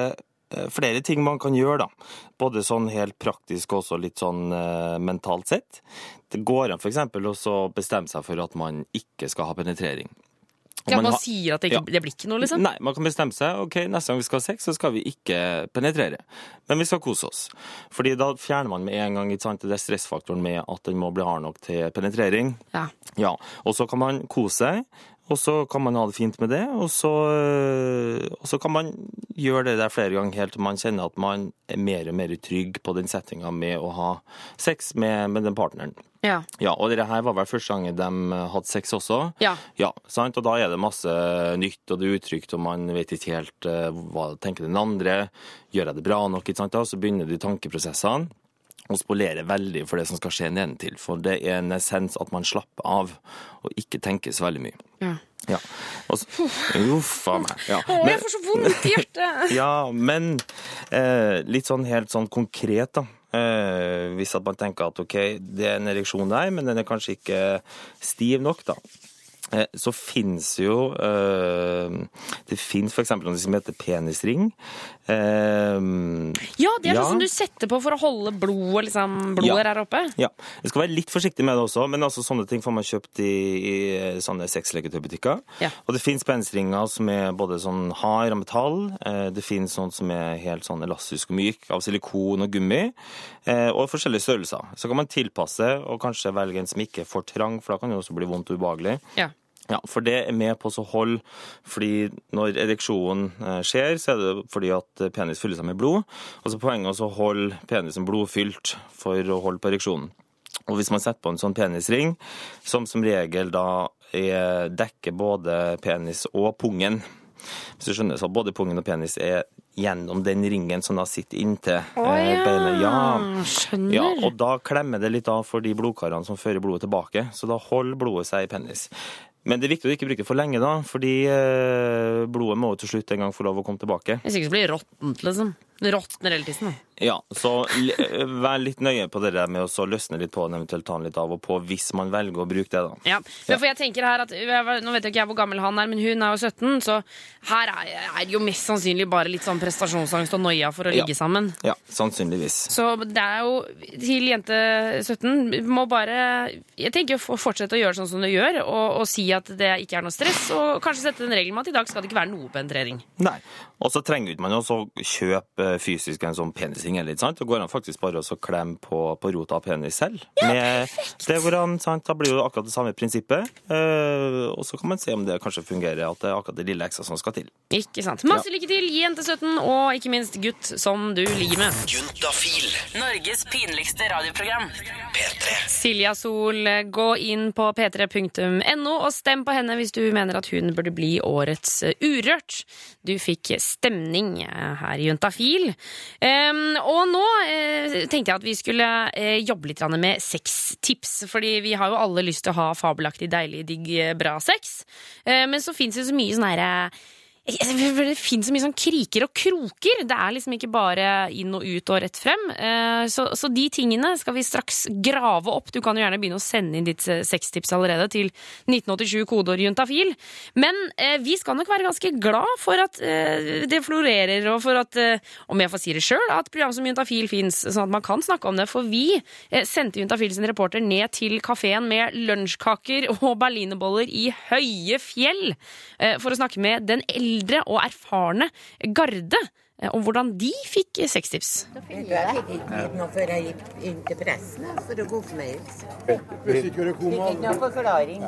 flere ting man kan gjøre, da. Både sånn helt praktisk og også litt sånn eh, mentalt sett. Det går an f.eks. å bestemme seg for at man ikke skal ha penetrering. Ja, man har- sier at det, ikke, Ja. det blir ikke noe, liksom? Nei, man kan bestemme seg. ok, Neste gang vi skal ha sex, så skal vi ikke penetrere. Men vi skal kose oss. Fordi da fjerner man med en gang ikke sant, det stressfaktoren med at den må bli hard nok til penetrering. Ja. Ja, og så kan man kose seg, og så kan man ha det fint med det, og så, øh, og så kan man gjøre det der flere ganger helt til man kjenner at man er mer og mer trygg på den settinga med å ha sex med, med den partneren. Ja. Ja, og det her var vel første gangen de hadde sex også. Ja. Ja, sant? Og da er det masse nytt, og det er utrygt, og man vet ikke helt eh, hva tenker den andre. Gjør jeg det bra nok? Ikke sant? Da? Så begynner de tankeprosessene og spolerer veldig for det som skal skje nedentil. For det er en essens at man slapper av og ikke tenker så veldig mye. Ja. Ja. Så, uff a meg. Ja. Men- jeg får så vondt i hjertet! ja, men eh, litt sånn helt sånn konkret, da. Eh, hvis at man tenker at OK, det er en ereksjon der, men den er kanskje ikke stiv nok, da. Eh, så fins jo eh, Det fins f.eks. noe som heter penisring. Eh, Ja, det er Ja. sånn som du setter på for å holde blodet, liksom, blod Ja. her oppe. Ja, jeg skal være litt forsiktig med det også, men altså sånne ting får man kjøpt i, i sånne sexleketøybutikker. Ja. Og det finnes penisringer som er både sånn hard av metall, det finnes sånn som er helt sånn elastisk og myk, av silikon og gummi, og forskjellige størrelser. Så kan man tilpasse og kanskje velge en som ikke er for trang, for da kan det også bli vondt og ubehagelig. Ja. Ja, for det er med på å holde, fordi når ereksjonen eh, skjer, så er det fordi at penis fyller seg med blod. Og så poenget er å holde penisen blodfylt for å holde på ereksjonen. Og hvis man setter på en sånn penisring, som som regel da er, dekker både penis og pungen, hvis du skjønner, så både pungen og penis er gjennom den ringen som da sitter inntil eh, beinet. Ja. Skjønner. Ja, og da klemmer det litt av for de blodkarene som fører blodet tilbake. Så da holder blodet seg i penis. Men det er viktig å ikke bruke det for lenge, da, fordi eh, blodet må jo til slutt en gang få lov å komme tilbake. Hvis ikke så blir det råttent, liksom. Råtner hele tiden. da. Ja, så vær litt nøye på det der med å så løsne litt på den, eventuelt ta den litt av og på, hvis man velger å bruke det, da. Ja, men for jeg tenker her at Nå vet jeg ikke jeg hvor gammel han er, men hun er jo 17, så her er, det jo mest sannsynlig bare litt sånn prestasjonsangst og noia for å Ja. ligge sammen. Ja, sannsynligvis. Så det er jo til jente 17 må bare Jeg tenker å fortsette å gjøre sånn som du gjør, og, og si at det ikke er noe stress, og kanskje sette den regelen med at i dag skal det ikke være noe penetrering. Nei. Og så trenger man jo også kjøpe fysisk en sånn penisring heller, litt, sant? Det går han faktisk bare og klemmer på, på rota av penis selv. Med, det går an, sant? Da blir jo akkurat det samme prinsippet. Uh, og så kan man se om det kanskje fungerer, at det er akkurat det lille ekstra som skal til. Ikke sant. Masse lykke til, jente 17, og ikke minst gutt som du ligger med. Juntafil. Norges pinligste radioprogram. P3. Silja Sol, gå inn på p3.no og stem på henne hvis du mener at hun burde bli årets Urørt. Du fikk stemning eh, her i Juntafil. Em, og nå eh, tenkte jeg at vi skulle eh, jobbe litt med sextips, fordi vi har jo alle lyst til å ha fabelaktig, deilig, digg, eh, bra sex. Eh, men så fins det så mye sånn herre det finnes så mye sånn kriker og kroker. Det er liksom ikke bare inn og ut og rett frem. Eh, Så, så de tingene skal vi straks grave opp. Du kan jo gjerne begynne å sende inn ditt sextips allerede til 1987 kodeord juntafil. Men eh, vi skal nok være ganske glad for at eh, det florerer, og for at, om jeg får si det sjøl, at program som Juntafil fins, sånn at man kan snakke om det. For vi sendte Juntafil sin reporter ned til kafeen med lunsjkaker og berlinerboller i høye fjell for å snakke med den eldre og erfarne Garde eh, om hvordan de fikk eh, sextips. Jeg fikk ikke noe før jeg gikk inn til pressen for å gå det Fikk ikke noe forklaring.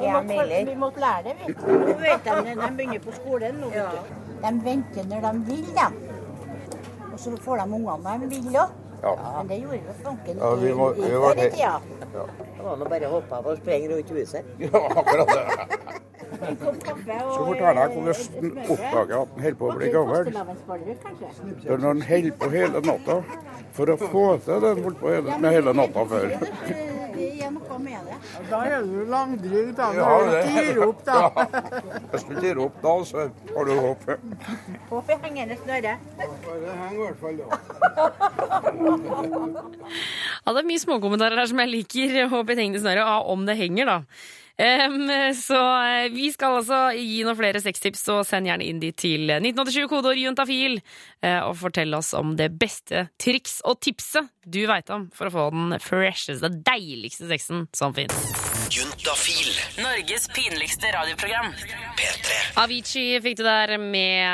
Vi måtte lære det, vet. Nå vet de de begynner på skolen. Nå. De venter når de vil, da. Og så får de ungene når de vil òg. Ja. Men det gjorde jo fanken Ja, vi må- vi i var før i det. tida. Det var nå bare å hoppe av og sprenge rundt huset. Ja, akkurat det. Kaffe og Så fortalte jeg hvordan han oppdager at han holdt på å bli gammel. Er når han holdt på hele natta. For å få til det han holdt på hele, med hele natta før. Det. Da er du langdryg, da. Ja, du det- opp, da. Ja. Hvis du tirer opp da, så har du håp. Håper hengende snøre. Det henger i hvert fall da. Ja, det er mye småkommentarer her som jeg liker. Håper jeg tenkte snarere ah, om det henger, da. Em, så eh, vi skal altså gi noen flere sextips, så send gjerne inn de til 1987 kodeord juntafil. eh, Og fortell oss om det beste triks og tipset du veit om for å få den fresheste, deiligste sexen som fins. Juntafil. Norges pinligste radioprogram. P3. Avicii fikk du der med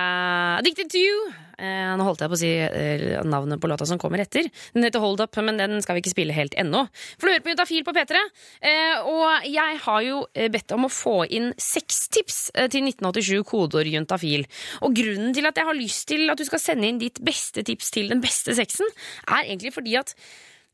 Addicted to You. Eh, nå holdt jeg på å si eh, navnet på låta som kommer etter. Den heter Hold Up, men den skal vi ikke spille helt ennå. For du hører på Juntafil på P3. Eh, og jeg har jo eh, bedt om å få inn sextips tips til 1987 kodeord juntafil. Og grunnen til at jeg har lyst til at du skal sende inn ditt beste tips til den beste sexen, er egentlig fordi at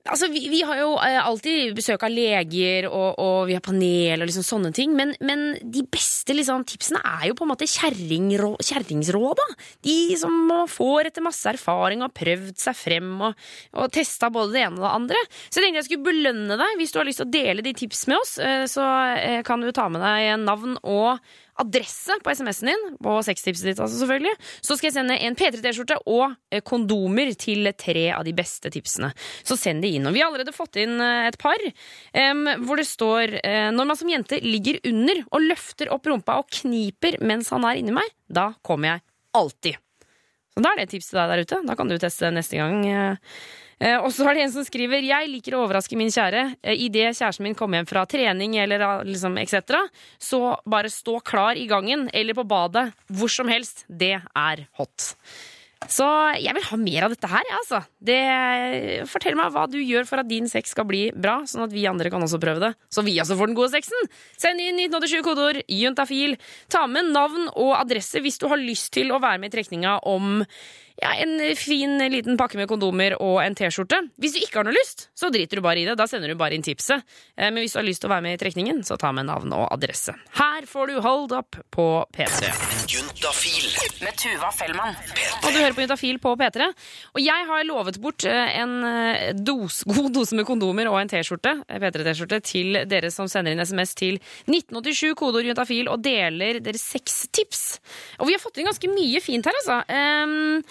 Altså, vi, vi har jo eh, alltid besøk av leger, og, og vi har panel og liksom sånne ting, men, men de beste liksom, tipsene er jo på en måte kjerringrå- kjerringsråd, da. De som får etter masse erfaring og har prøvd seg frem og, og testa både det ene og det andre. Så jeg tenkte jeg skulle belønne deg hvis du har lyst til å dele de tips med oss. eh, Så eh, kan du ta med deg navn og adresse på SMS-en din, på sextipset ditt altså selvfølgelig, så skal jeg sende en P3-T-skjorte og eh, kondomer til tre av de beste tipsene. Så send de inn. Og vi har allerede fått inn eh, et par um, hvor det står eh, når man som jente ligger under og løfter opp rumpa og kniper mens han er inni meg, da kommer jeg alltid. Så da er det et tips til deg der ute. Da kan du teste neste gang. eh. Eh, og så er det en som skriver Jeg liker å overraske min kjære. Eh, Idet kjæresten min kommer hjem fra trening eller ah, liksom etc., så bare stå klar i gangen eller på badet. Hvor som helst. Det er hot. Så jeg vil ha mer av dette her, jeg, altså. Det, fortell meg hva du gjør for at din sex skal bli bra, sånn at vi andre kan også prøve det. Så vi også får den gode sexen. Send inn 1987 kodeord juntafil. Ta med navn og adresse hvis du har lyst til å være med i trekninga om ja, en fin liten pakke med kondomer og en T-skjorte. Hvis du ikke har noe lyst, så driter du bare i det. Da sender du bare inn tipset. Eh, Men hvis du har lyst til å være med i trekningen, så ta med navn og adresse. Her får du Hold Up på P3. Juntafil med Tuva Fellmann. Og du hører på Juntafil på P3. Og jeg har lovet bort eh, en eh, dos, god dose med kondomer og en T-skjorte eh, P3-T-skjorte til dere som sender inn SMS til 1987 kodeord juntafil og deler deres tips. Og vi har fått inn ganske mye fint her, altså. Ehm,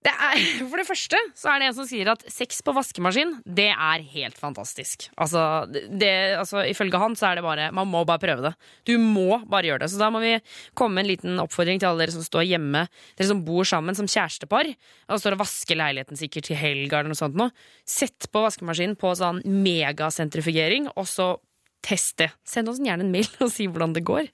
det er, for det første så er det en som sier at sex på vaskemaskin, det er helt fantastisk. Altså, det, altså, Ifølge han så er det bare Man må bare prøve det. Du må bare gjøre det. Så da må vi komme med en liten oppfordring til alle dere som står hjemme, dere som bor sammen som kjærestepar, og står og vasker leiligheten sikkert til helga eller noe sånt nå. Sett på vaskemaskinen på sånn megasentrifugering, og så Test det. Send oss gjerne en mail og si hvordan det går.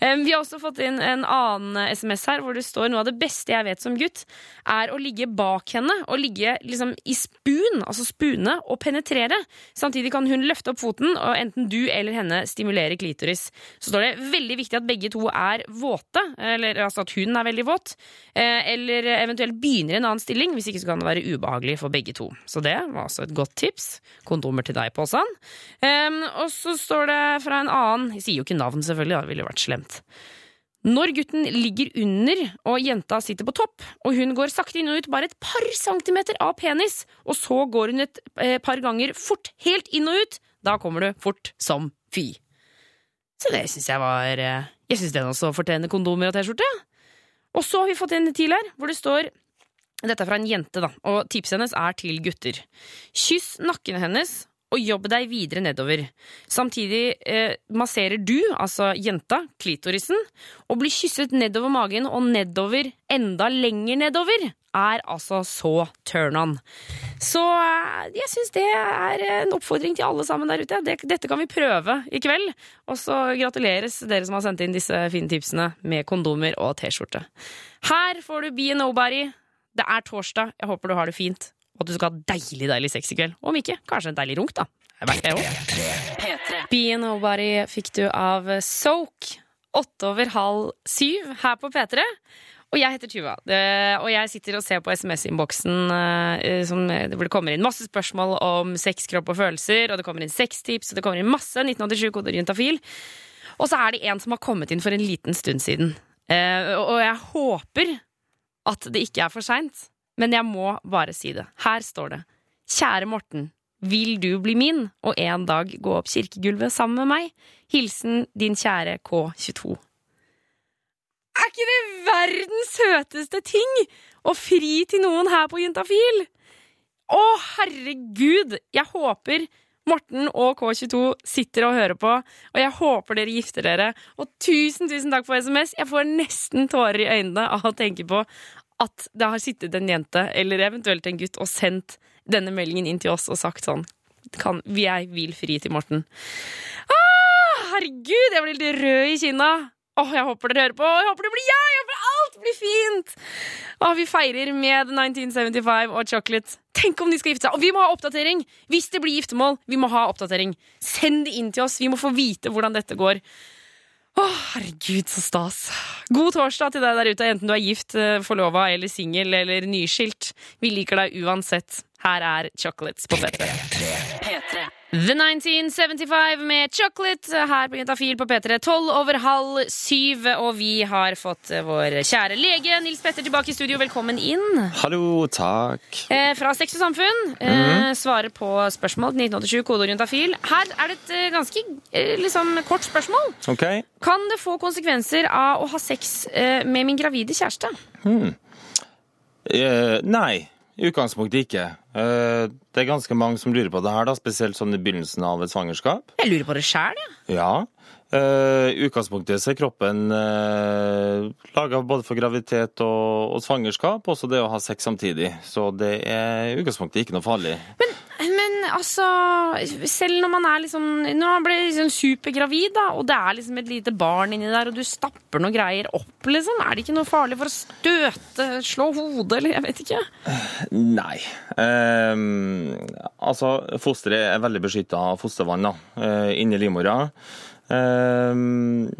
Vi har også fått inn en annen SMS her hvor det står noe av det beste jeg vet som gutt, er å ligge bak henne og ligge liksom i spun, altså spune, og penetrere. Samtidig kan hun løfte opp foten, og enten du eller henne stimulerer klitoris. Så står det veldig viktig at begge to er våte, eller altså at hun er veldig våt, eh, eller eventuelt begynner i en annen stilling, hvis ikke så kan det være ubehagelig for begge to. Så det var altså et godt tips. Kondomer til deg, Påsan. Og så står det fra en annen Jeg sier jo ikke navn, selvfølgelig, det ville jo vært slemt. Når gutten ligger under og jenta sitter på topp, og hun går sakte inn og ut bare et par centimeter av penis, og så går hun et eh, par ganger fort helt inn og ut, da kommer du fort som fy. Så det syns jeg var eh, Jeg syns den også fortjener kondomer og T-skjorte. Og så har vi fått en til her, hvor det står dette er fra en jente, da, og tipset hennes er til gutter. Kyss nakken hennes og jobb deg videre nedover. Samtidig eh, masserer du, altså jenta, klitorisen, og blir kysset nedover magen og nedover, enda lenger nedover, er altså så turn on. Så eh, jeg syns det er en oppfordring til alle sammen der ute. Det, dette kan vi prøve i kveld. Og så gratuleres dere som har sendt inn disse fine tipsene med kondomer og T-skjorte. Her får du Be a Nobody. Det er torsdag. Jeg håper du har det fint og at du skal ha deilig deilig sex i kveld. Om ikke, kanskje en deilig runk, da. Jeg vet det også. Be Nobody fikk du av Soak. Åtte over halv syv her på P3. Og jeg heter Tuva, og jeg sitter og ser på SMS-innboksen eh, hvor det kommer inn masse spørsmål om sex, kropp og følelser, og det kommer inn sextips, og det kommer inn masse 1987 koder juntafil. Og så er det en som har kommet inn for en liten stund siden. Eh, og jeg håper at det ikke er for seint, men jeg må bare si det. Her står det. Kjære Morten. Vil du bli min og en dag gå opp kirkegulvet sammen med meg? Hilsen din kjære K22. Er ikke det verdens søteste ting å fri til noen her på Juntafil? Å, herregud! Jeg håper Morten og K22 sitter og hører på, og jeg håper dere gifter dere. Og tusen, tusen takk for SMS. Jeg får nesten tårer i øynene av å tenke på at det har sittet en jente, eller eventuelt en gutt, og sendt denne meldingen inn til oss og sagt sånn kan, Jeg vil fri til Morten. Ah, herregud, jeg blir litt rød i kinna. Åh, Jeg håper dere hører på. Jeg håper det blir jeg! Jeg håper alt blir fint! Åh, Vi feirer med 1975 og Chocolate. Tenk om de skal gifte seg! Og vi må ha oppdatering! Hvis det blir giftermål, vi må ha oppdatering. Send det inn til oss. Vi må få vite hvordan dette går. Å, herregud, så stas. God torsdag til deg der ute, enten du er gift, eh, forlova eller singel eller nyskilt. Vi liker deg uansett. Her er Chocolates på P3. The 1975 med Chocolate her på Juntafil på P3. Tolv over halv syv, og vi har fått vår kjære lege Nils Petter tilbake i studio. Velkommen inn. Hallo, takk. Eh, fra Sex og Samfunn. Eh, svarer på spørsmål 1987, kode juntafil. Her er det et eh, ganske eh, liksom, kort spørsmål. OK. Kan det få konsekvenser av å ha sex eh, med min gravide kjæreste? Hmm. Eh, nei, i utgangspunktet ikke. Eh, det er ganske mange som lurer på det her, da, spesielt sånn i begynnelsen av et svangerskap. Jeg lurer på det sjæl, jeg. Ja. Eh, I utgangspunktet så er kroppen uh, laga både for graviditet og, og svangerskap, også det å ha sex samtidig. Så det er i utgangspunktet ikke noe farlig. Men, men altså Selv når man er liksom Når man blir liksom supergravid, da, og det er liksom et lite barn inni der, og du stapper noe greier opp, liksom, er det ikke noe farlig for å støte, slå hodet, eller jeg vet ikke? Nei. Um, altså, fosteret er veldig beskytta av fostervann da, eh, inni livmora. Ehm,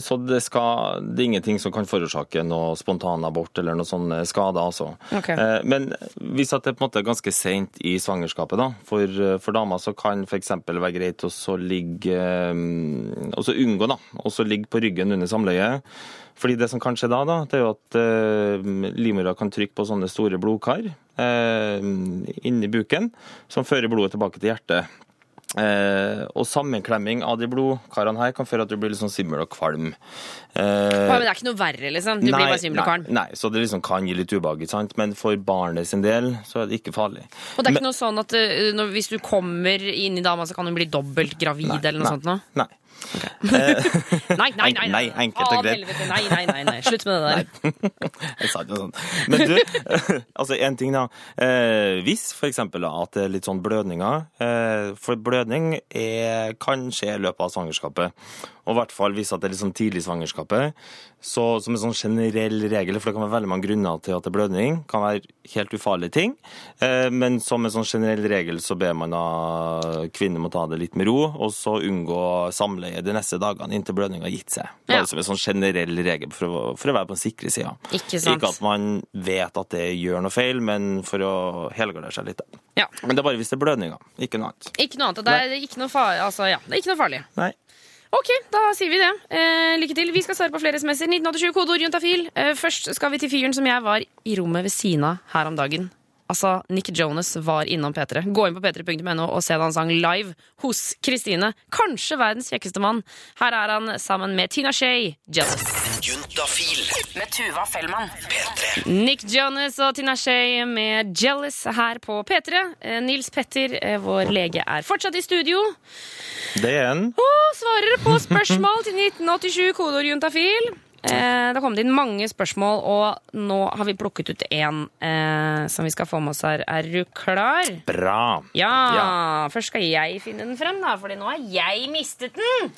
så det, skal, det er ingenting som kan forårsake noe spontanabort eller noe sånne skader. Altså. Ok. Eh, men hvis det er ganske sent i svangerskapet, da, for, for damer så kan f.eks. være greit å så ligge eh, Og så unngå da, så ligge på ryggen under samleiet. Fordi det som kan skje da, da det er jo at eh, livmora kan trykke på sånne store blodkar eh, inni buken, som fører blodet tilbake til hjertet. Eh, og sammenklemming av de blodkarene her kan føre at du blir litt sånn svimmel og kvalm. Eh, Ja, men det er ikke noe verre, liksom. Du blir bare svimmel og kvalm. Nei, nei, så det liksom kan gi litt ubehag, men for barnet sin del så er det ikke farlig. Og det er ikke noe sånn at uh, når, hvis du kommer inn i dama, så kan hun bli dobbelt gravid eller noe nei, sånt noe? Nei. Eh, Nei, nei, nei. Nei, enkelt og greit. nei, nei, nei, nei. Slutt med det der. Jeg sa ikke noe sånt. Men du, altså en ting da. Eh, hvis for eksempel at det er litt sånn blødninger, eh, for blødning er, kan skje i løpet av svangerskapet. Og i hvert fall hvis det er sånn tidlig i svangerskapet, så som en sånn generell regel, for det kan være veldig mange grunner til at det er blødning, kan være helt ufarlige ting, eh, men som en sånn generell regel så ber man at kvinner må ta det litt med ro, og så unngå samleie de neste dagene inntil blødning har gitt seg. Det Ja. som en sånn generell regel for å, for å være på den sikre sida. Ikke. Ikke at man vet at det gjør noe feil, men for å helgardere seg litt. Ja. Men det er bare hvis det er blødninger, ikke noe annet. Ikke noe annet. Det er ikke noe farlig. Altså, ja, det er ikke noe farlig. Nei. Ok, da sier vi det. Eh, lykke til. Vi skal svare på flere SMS-er. 1987, kodeord juntafil. Eh, først skal vi til fyren som jeg var i rommet ved siden av her om dagen. Altså, Nick Jonas var innom P3. Gå inn på p3.no og se da han sang live hos Kristine. Kanskje verdens kjekkeste mann. Her er han sammen med Tina Shay, Jealous. Juntafil med Tuva Fellmann. P3. Nick Jonas og Tina Shay med Jealous her på P3. Eh, Nils Petter, eh, vår lege, er fortsatt i studio. Det er en. Og svarer på spørsmål til 1987, kodeord juntafil. Eh, det har kommet inn mange spørsmål, og nå har vi plukket ut én eh, som vi skal få med oss her. Er du klar? Bra. Ja, Ja. Først skal jeg finne den frem, da, Fordi nå har jeg mistet den.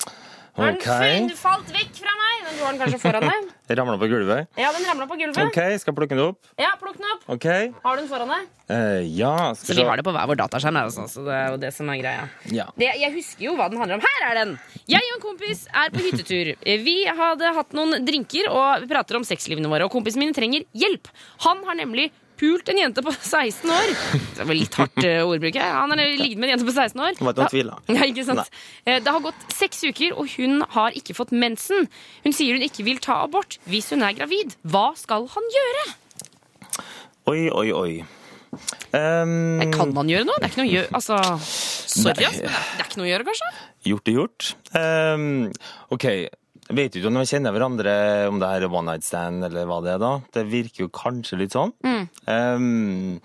Har den Ok. falt vekk fra meg. Den har den kanskje foran deg. Ramla på gulvet. Ja, den ramla på gulvet. OK, skal jeg plukke den opp? Ja, Plukk den opp. OK. Har du den foran deg? Uh, ja, Så skal så vi har det på hver vår dataskjerm, altså, så det er jo det som er greia. Ja. Det, jeg husker jo hva den handler om. Her er den! Jeg og en kompis er på hyttetur. Vi hadde hatt noen drinker, og vi prater om sexlivene våre. Og kompisen min trenger hjelp. Han har nemlig pult en jente på 16 år. Det var litt hardt eh, ordbruk. Han har ligget med en jente på 16 år. Det var ikke noen tvil, da. Ja, ikke sant? Eh, Det har gått seks uker, og hun har ikke fått mensen. Hun sier hun ikke vil ta abort hvis hun er gravid. Hva skal han gjøre? Oi, oi, oi. Um, Kan man gjøre noe? Det er ikke noe å gjøre. Altså, sorry, altså, det er ikke noe å gjøre, kanskje? Gjort er gjort. Um, OK. Jeg vet jo ikke om vi kjenner hverandre, om det her er one night stand eller hva det er da. Det virker jo kanskje litt sånn. Mm. Um,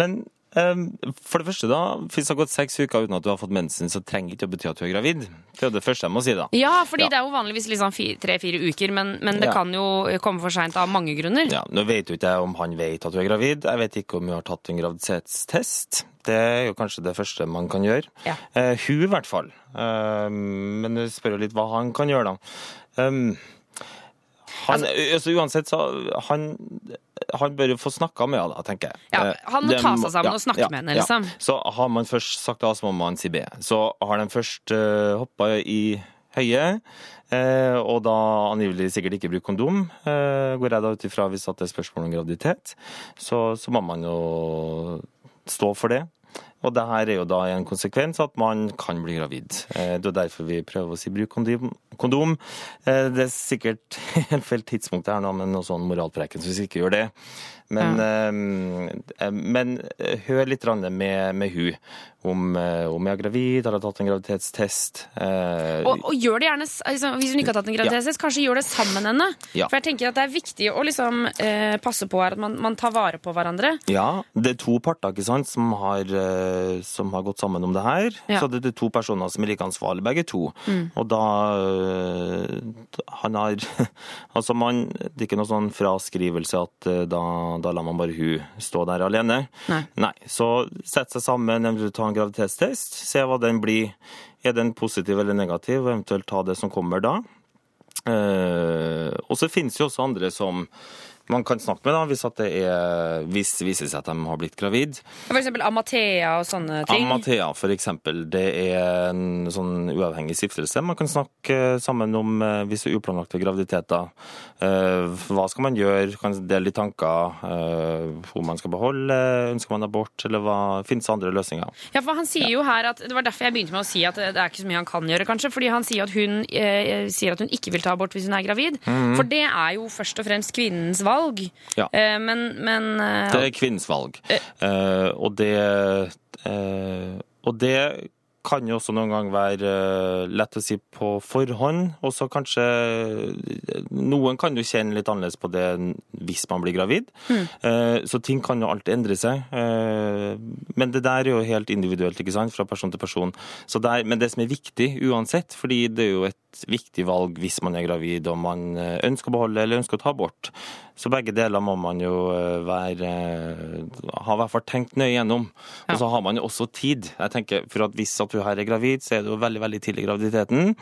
men um, for det første, da, hvis det har gått seks uker uten at du har fått mensen, så trenger ikke det å bety at du er gravid. Det er det første jeg må si, da. Ja, fordi Ja. det er jo vanligvis liksom tre-fire uker, men, men det Ja. kan jo komme for seint av mange grunner. Ja, Nå vet jo ikke jeg om han vet at du er gravid. Jeg vet ikke om hun har tatt en graviditetstest. Det er jo kanskje det første man kan gjøre. Ja. Uh, hun i hvert fall. Uh, men du spør jo litt hva han kan gjøre, da. Um, han, altså, uansett, så han, han bør jo få snakka med henne, tenker jeg. Ja, Eh, han må det ta seg sammen og snakke med henne, liksom. Så har man først sagt A, så må man si B. Så har de først uh, hoppa i høye, eh, og da angivelig sikkert ikke brukt kondom, eh, går jeg da ut ifra hvis det er spørsmål om graviditet, så, så må man jo stå for det. Og det her er jo da en konsekvens at man kan bli gravid. Eh, Det er derfor vi prøver å si bruk kondom. Eh, Det er sikkert helt feil tidspunkt her nå, men noe sånn moralpreken, så hvis vi ikke gjør det. Men, eh, men eh, hør litt med, med hun om, eh, om jeg er gravid, har jeg tatt en graviditetstest. Eh, Og, og gjør det gjerne, altså, Hvis hun ikke har tatt en graviditetstest, kanskje gjør det sammen henne. Ja. For jeg tenker at det er viktig å liksom, eh, passe på at man, man tar vare på hverandre. Ja, det er to parter ikke sant, som har, eh, som har gått sammen om det her. Ja. Så det er to personer som er like ansvarlige, begge to. Mm. Og da eh, Han har Altså, man Det er ikke noe sånn fraskrivelse at eh, da, da lar man bare hun stå der alene. Nei. Så sett seg sammen, eventuelt ta en graviditetstest, se hva den blir. Er den positiv eller negativ, og eventuelt ta det som kommer da. Eh, og så finnes jo også andre som man kan snakke med da, hvis, at det, er, hvis viser seg at de har blitt gravid. Eksempel Amathea og sånne ting. Amathea, eksempel, det er en sånn uavhengig stiftelse. Man kan snakke sammen om visse hvis det er uplanlagte graviditeter. Eh, Hva skal man gjøre? Kan dele de tanker. Hvor Om man skal beholde, ønsker man abort, eller hva finnes andre løsninger? Ja, for han sier jo her at, Det var derfor jeg begynte med å si at det, er ikke så mye han kan gjøre, kanskje. Fordi han sier at hun, eh, sier at hun ikke vil ta abort hvis hun er gravid. Mhm. For det er jo først og fremst kvinnens valg. Ja. Eh, men, men eh, Det er kvinnens valg. Eh, og det eh, Og det kan jo også noen gang være lett å si på forhånd. Og så kanskje Noen kan jo kjenne litt annerledes på det hvis man blir gravid. Eh, så ting kan jo alltid endre seg. Eh, men det der er jo helt individuelt, ikke sant, fra person til person. Så der, men det som er viktig uansett, fordi det er jo et viktig valg hvis man er gravid og man ønsker å beholde eller ønsker å ta abort. Så begge deler må man jo eh, være Ha i hvert fall tenkt nøye gjennom. Og så har man jo også tid. Jeg tenker, for at Hvis at du her er gravid, så er det jo veldig veldig tidlig i graviditeten.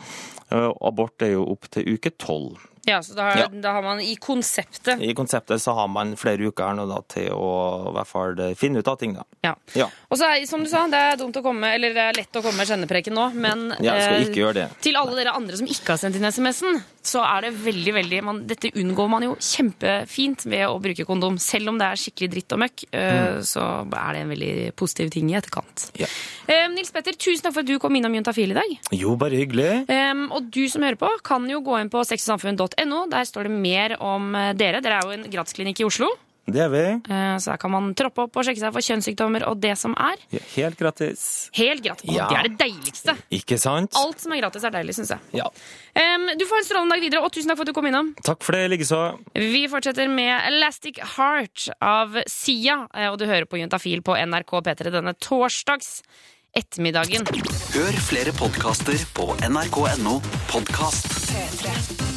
Eh, Abort er jo opp til uke tolv. Ja, så da, Ja. da har man i konseptet I konseptet så har man flere uker her nå da til å i hvert fall finne ut av ting. da. Ja. Ja. Og så er, som du sa, det er dumt å komme, eller det er lett å komme med kjennepreken nå, men Jeg skal eh, ikke gjøre det. til alle dere andre som ikke har sendt inn SMS-en, så er det veldig, veldig man, Dette unngår man jo kjempefint ved å bruke kondom. Selv om det er skikkelig dritt og møkk, eh, Mm. så er det en veldig positiv ting i etterkant. Ja. Eh, Nils Petter, tusen takk for at du kom innom Juntafil i dag. Jo, bare hyggelig. Um, og du som hører på, kan jo gå inn på sexogsamfunn.no. Der står det mer om eh, dere. Dere er jo en gratisklinikk i Oslo. Det er vi. Eh, så der kan man troppe opp og sjekke seg for kjønnssykdommer og det som er. Ja, helt gratis. Helt gratis. Ja. Det er det deiligste. Ikke sant? Alt som er gratis, er deilig, syns jeg. Ja. Um, du får en strålende dag videre, og tusen takk for at du kom innom. Takk for det, likeså. Vi fortsetter med Elastic Heart av Sia, eh, og du hører på Juntafil på NRK P3 denne torsdags ettermiddagen. Hør flere podkaster på nrk.no podkast. P3.